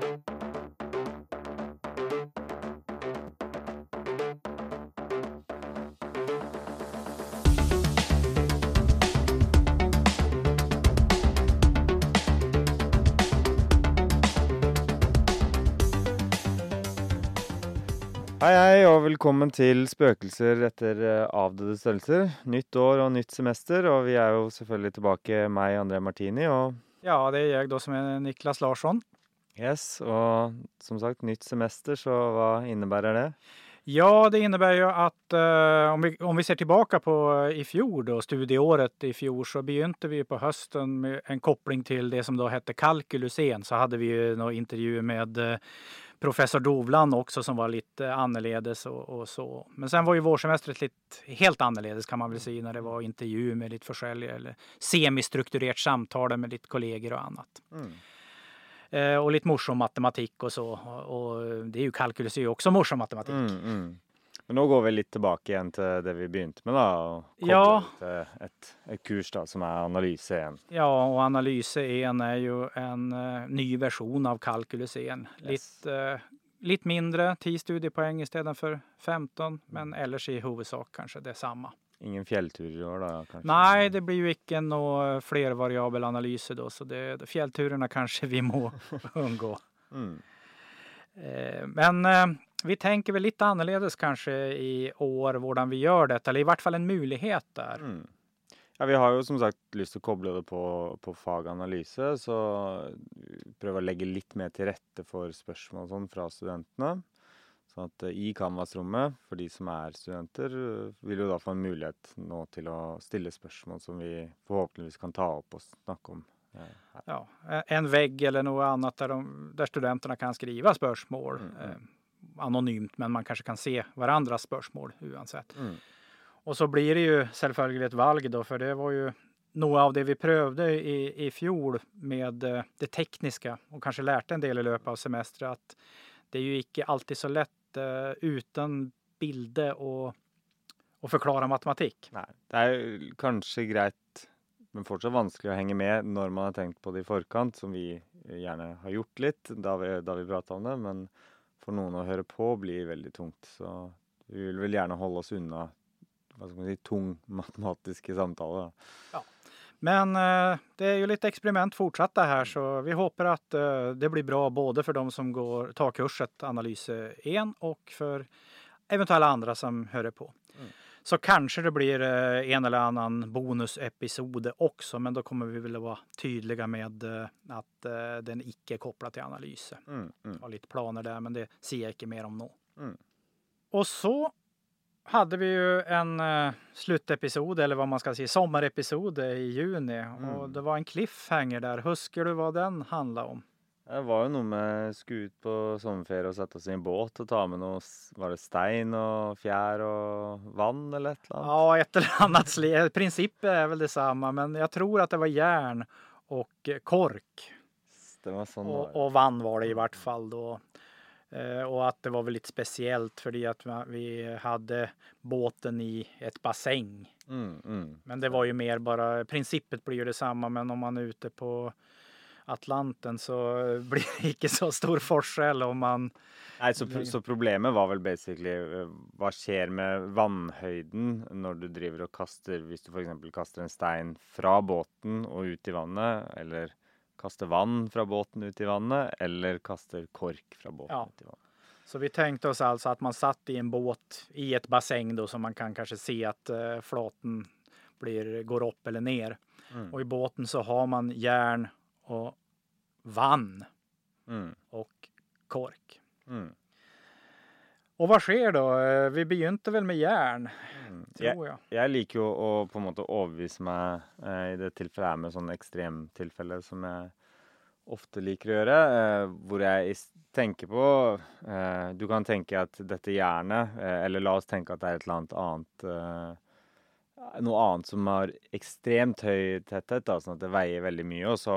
Hei, hei, og velkommen til Spøkelser etter eh, avdøde størrelser. Nytt år og nytt semester, og vi er jo selvfølgelig tilbake, meg, André Martini, og Ja, det är jag då som är Niklas Larsson yes, og som sagt, nytt semester, så hva innebærer det? Ja, det innebär ju att eh, om, vi, om vi ser tillbaka på eh, i fjol då, studieåret i fjol, så begynte vi på hösten med en koppling till det som då hette Calculus 1. Så hade vi ju några intervjuer med eh, professor Dovland också som var lite annorledes och, och så. Men sen var ju vårsemestret lite helt annorledes kan man väl säga när det var intervju med lite försäljare eller semistrukturerat samtal med lite kollegor och annat. Mm. Eh, och lite morsom matematik och så. Och, och det är ju kalkylus är ju också morsom matematik. Mm, mm. Men nå går vi litt tilbake igjen til det vi begynte med. Og kobler Ja. det til et, et kurs da, som er analyse igjen. Ja, och analys 1 är ju en eh, ny version av kalkylus 1. Yes. Lite, eh, lite mindre, 10 studiepoäng istället för 15, men ellers i huvudsak kanske detsamma. Ingen fjellturer i år, da? kanskje? Nej, det blir ju icke några flervariabelanalyser då, så det, fjällturerna kanske vi må undgå. Mm. Eh, Men eh, vi tänker väl lite annorledes kanske i år hvordan vi gör detta, eller i vart fall en möjlighet där. Mm. Ja, vi har jo som sagt lyst til å koble det på, på faganalyse, så vi prøver å legge litt mer til rette for spørsmål og sånn fra studentene. Sånn at eh, i Canvas-rommet, for de som er studenter, eh, vil jo da få en mulighet nå til å stille spørsmål som vi forhåpentligvis kan ta opp og snakke om. eh, her. Ja, eh, en vägg eller något annat där, de, där studenterna kan skriva spörsmål. Mm, mm. Eh, anonymt, men man kanske kan se varandras spörsmål oavsett. Mm. Och så blir det ju självföljligt valg då, för det var ju något av det vi prövade i, i fjol med eh, det tekniska och kanske lärt en del i löpet av semestern att det är ju inte alltid så lätt eh, utan bilder och, och förklara matematik. Nej, det är kanske kanskje greit, men fortsatt vanskelig å henge med när man har tänkt på det i förkant, som vi eh, gärna har gjort lite då vi, da vi prata om det. Men för någon att höra på blir väldigt tungt. Så vi vill väl gärna hålla oss undan hva skal man si, tung matematiske samtaler. Da. Men eh, det är ju lite experiment fortsatta här så vi hoppas att eh, det blir bra både för de som går, tar kurset Analys 1 och för eventuella andra som hör på. Mm. Så kanske det blir eh, en eller annan bonusepisod också men då kommer vi väl vara tydliga med eh, att eh, den icke är kopplad till analys. Mm, mm, har lite planer där men det ser jag inte mer om nu. mm. Och så hade vi ju en uh, slutepisod, eller vad man ska säga, sommarepisod i juni. Och Mm. det var en cliffhanger där. Husker du vad den handlade om? Det var jo noe med skulle ut på sommerferie og sette oss i en båt og ta med s- Var det stein og fjær og vann eller et eller annet? Ja, ett eller annat. Principen är väl detsamma, men jag tror att det var järn och eh, kork. Det var det Och, och vann var det i vart fall då. Eh, och att det var väl lite speciellt för att ma- vi hade båten i ett bassäng. Mm, mm. Men det var ju mer bara, principet blir ju detsamma, men om man är ute på Atlanten så blir det inte så stor forskjell om man Nei, så, pro- så problemet var vel basically eh, hva skjer med vannhøyden når du driver og kaster Hvis du f.eks. kaster en stein fra båten og ut i vannet, eller kaster vann fra båten ut i vannet, eller kaster kork fra båten Ja. ut i vannet. Så vi tänkte oss alltså att man satt i en båt i ett bassäng då så man kan kanske se att eh, flaten blir, går upp eller ner. Mm. Och i båten så har man järn och vann Mm. och kork. Mm. Och vad sker då? Eh, Vi begynte väl med järn, Mm. tror jag. Jeg liker jo å på en måte overbevise meg eh, i det tilfellet her med sånne ekstremtilfeller som jeg ofte liker å gjøre. Eh, hvor jeg tenker på eh, Du kan tenke at dette jernet, eh, eller la oss tenke at det er et eller annet annet eh, Noe annet som har ekstremt høy tetthet, da, sånn at det veier veldig mye, og så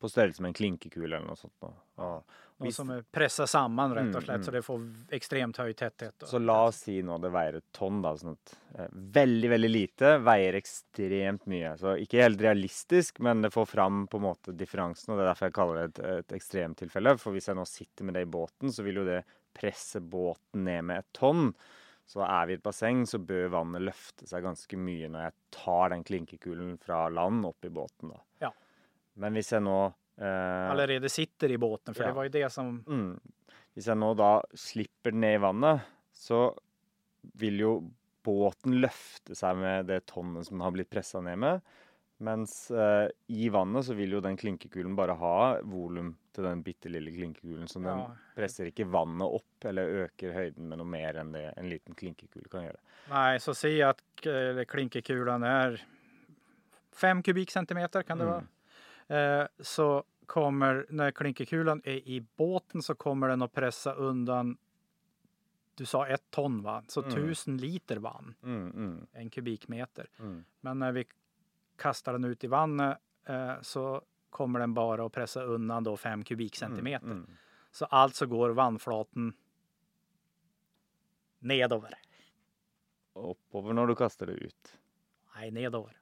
på størrelse med en klinkekule eller noe sånt. Og Någon Visst. som är pressar samman rätt Mm, och slätt mm. så det får extremt hög täthet. Då. Så la oss si nå det veier et tonn, da. Sånn eh, veldig, veldig lite veier ekstremt mye. Så ikke helt realistisk, men det får fram på en måte differansen. Og det er derfor jeg kaller det et, et ekstremtilfelle. For hvis jeg nå sitter med det i båten, så vil jo det presse båten ned med et tonn. Så er vi i et basseng, så bør vannet løfte seg ganske mye når jeg tar den klinkekulen fra land opp i båten, da. Ja. Men jeg nå eh, Allerede sitter i båten för Ja. det var ju det som Mm. Hvis jeg nå da slipper den ned i vannet, så vil jo båten løfte seg med det tonnet som den har blitt pressa ned med. Mens eh, i vannet så vil jo den klinkekulen bare ha volum til den bitte lille klinkekulen. Så den Ja. presser ikke vannet opp eller øker høyden med noe mer enn det en liten klinkekule kan gjøre. Nej, så se att eh, klinkerkulan är fem kubikcentimeter kan det Mm. vara. Eh, så kommer, när klinkerkulan är i båten så kommer den att pressa undan, du sa ett ton va? Så Mm. tusen liter vann, Mm, mm, en kubikmeter. mm. Men när vi kastar den ut i vattnet eh, så kommer den bara att pressa undan då fem kubikcentimeter. Mm, mm. Så alltså går vannflaten nedover. Oppover når du kaster det ut. Nej, nedover.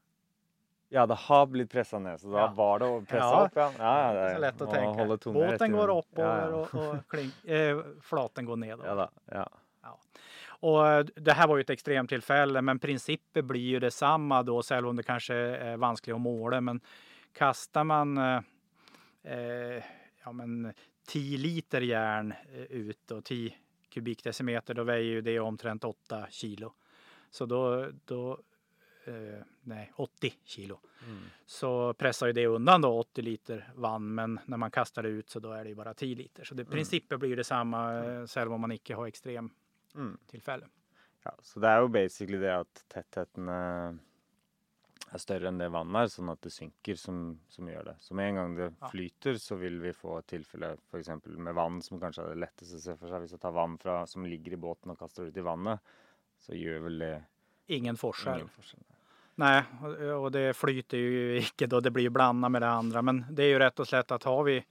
Ja, det har blitt pressa ned, så da Ja. var det å presse Ja. opp, ja. ja, Det är så lätt att tänka. Båten går Ja, ja. och, och klink, eh, flaten går nedover. Ja da. Ja. Och eh, det här var ju ett extremtillfälle, men principen blir ju detsamma då, selv om det kanske är vanskligt att måla. Men kastar man eh, eh, ja, men 10 liter järn eh, ut och 10 kubikdecimeter, då väger ju det omtrent 8 kilo. Så då, då eh, nej, 80 kilo. Mm. Så pressar ju det undan då 80 liter vann, men när man kastar det ut så då är det ju bara 10 liter. Så det, Mm. principen blir ju detsamma, eh, selv om man inte har extrem Mm. tillfälle. Ja, så det er jo basically det at tettheten eh, er større enn det vannet er, sånn at det synker, som, som gjør det. Så med en gang det Ja. flyter, så vil vi få et tilfelle f.eks. med vann, som kanskje er det letteste å se for seg. Hvis jeg tar vann fra, som ligger i båten kaster det ut i vannet, så gjør vel det Ingen forskel. ingen. Nej, och, det flyter ju icke då det blir blandat med det andra. Men det är ju rätt och slätt att har vi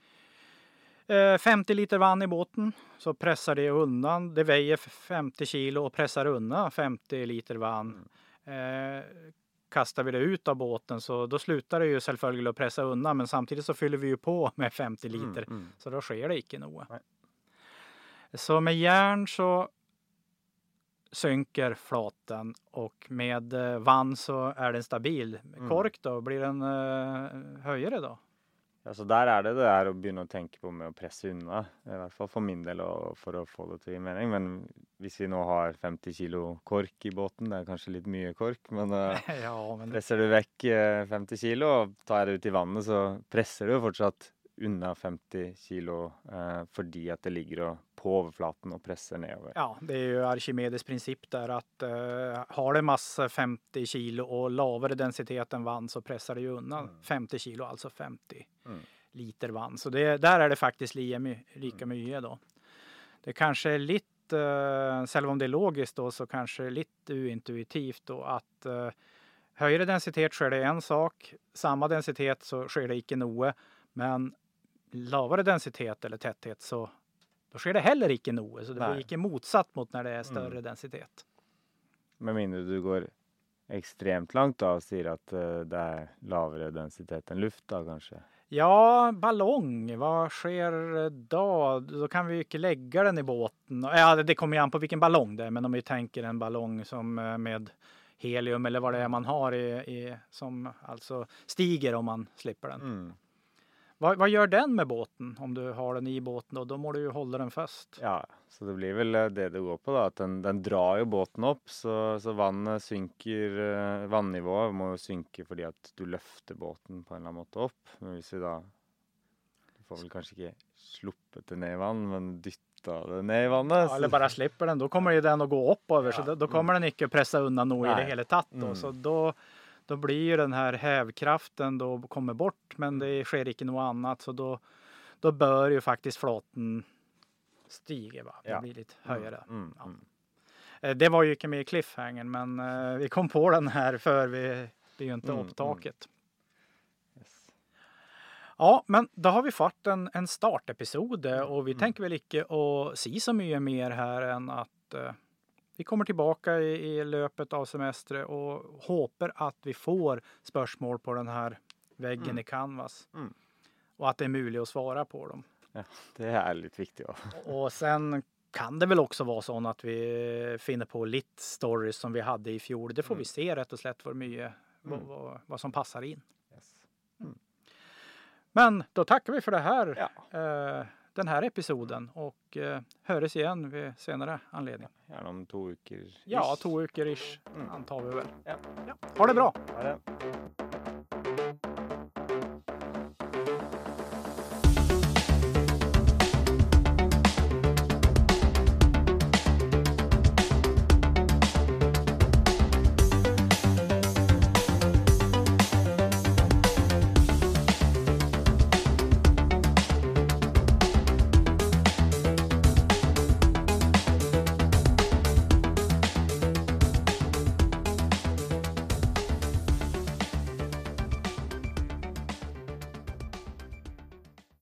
eh, 50 liter vann i båten så pressar det undan. Det väger 50 kilo och pressar undan 50 liter vann. Eh, kastar vi det ut av båten så då slutar det ju självföljande att pressa undan. Men samtidigt så fyller vi ju på med 50 liter. Mm, mm. Så då sker det icke något. Nej. Så med järn så synker flaten och med eh, vann så är den stabil. Mm. kork då, blir den uh, höjere då? Ja, så der er det det er å begynne å tenke på med å presse unna. I hvert fall for min del og for å få det til mening. Men hvis vi nå har 50 kilo kork i båten, det er kanskje litt mye kork, men eh, ja, men presser du vekk eh, 50 kilo og tar det ut i vannet, så presser du fortsatt unna 50 kilo eh, fordi at det ligger på overflaten og presser nedover. ja, det är ju Archimedes princip där att eh, har det massa 50 kilo och lavare densitet än vann så pressar det ju undan Mm. 50 kilo, alltså 50 Mm. liter vann. Så det, där är det faktiskt lika, my- lika Mm. mycket då. Det kanske är lite, eh, selv om det är logiskt då, så kanske det är lite uintuitivt då att eh, högre densitet sker det en sak, samma densitet så sker det icke noe, men lavere densitet eller tetthet så då sker det heller icke noe. Så det blir Nej. icke motsatt mot när det är större Mm. densitet. Med mindre du går ekstremt langt da og sier at eh, det er lavere densitet enn luft, da kanskje. Ja, ballong, vad sker då? Då kan vi ju inte lägga den i båten. Ja, det kommer ju an på vilken ballong det är, men om vi tänker en ballong som eh, med helium eller vad det är man har i, i som alltså stiger om man slipper den. Mm. Vad, vad gör den med båten om du har den i båten då? Då må du ju hålla den fast. Ja, så det blir vel eh, det det går på, da. At den, den drar jo båten opp, så, så vannet synker eh, Vannivået må jo synke fordi at du løfter båten på en eller annen måte opp. Men vi da Du får vel kanskje ikke sluppet det ned i vann, men dytta det ned i vannet. Ja, eller bara slipper den, då kommer ju den att gå upp över. Så Ja, då, då kommer den inte pressa undan något i det hela tatt. Då. Mm. Så då, då blir ju den här hävkraften då kommer bort, men Mm. det sker inte något annat. Så då, då bör ju faktiskt flaten stiga. Va? Det Ja. blir lite Mm, högre. Mm, Ja. mm. Eh, Det var ju inte med i cliffhangern, men eh, vi kom på den här för vi begynte Mm, upptaket. Yes. Ja, men då har vi fått en, en startepisod Mm. och vi tänker väl inte att si så mycket mer här än att eh, vi kommer tillbaka i, i löpet av semestern och hoppas att vi får spörsmål på den här väggen Mm. i Canvas. Mm. Och att det är möjligt att svara på dem. Det är lite viktigt. Ja. Och sen kan det väl också vara så att vi finner på lite stories som vi hade i fjol. Det får Mm. vi se rätt och slätt vad mycket, vad, Mm. vad, vad som passar in. Yes. Men då tackar vi för det här, Ja. eh, den här episoden och eh, hörs igen vid senare anledning. Gärna om två veckor. Ja, två veckor ish Mm. antar vi väl. Ja. Ja. Ha det bra! Ha det.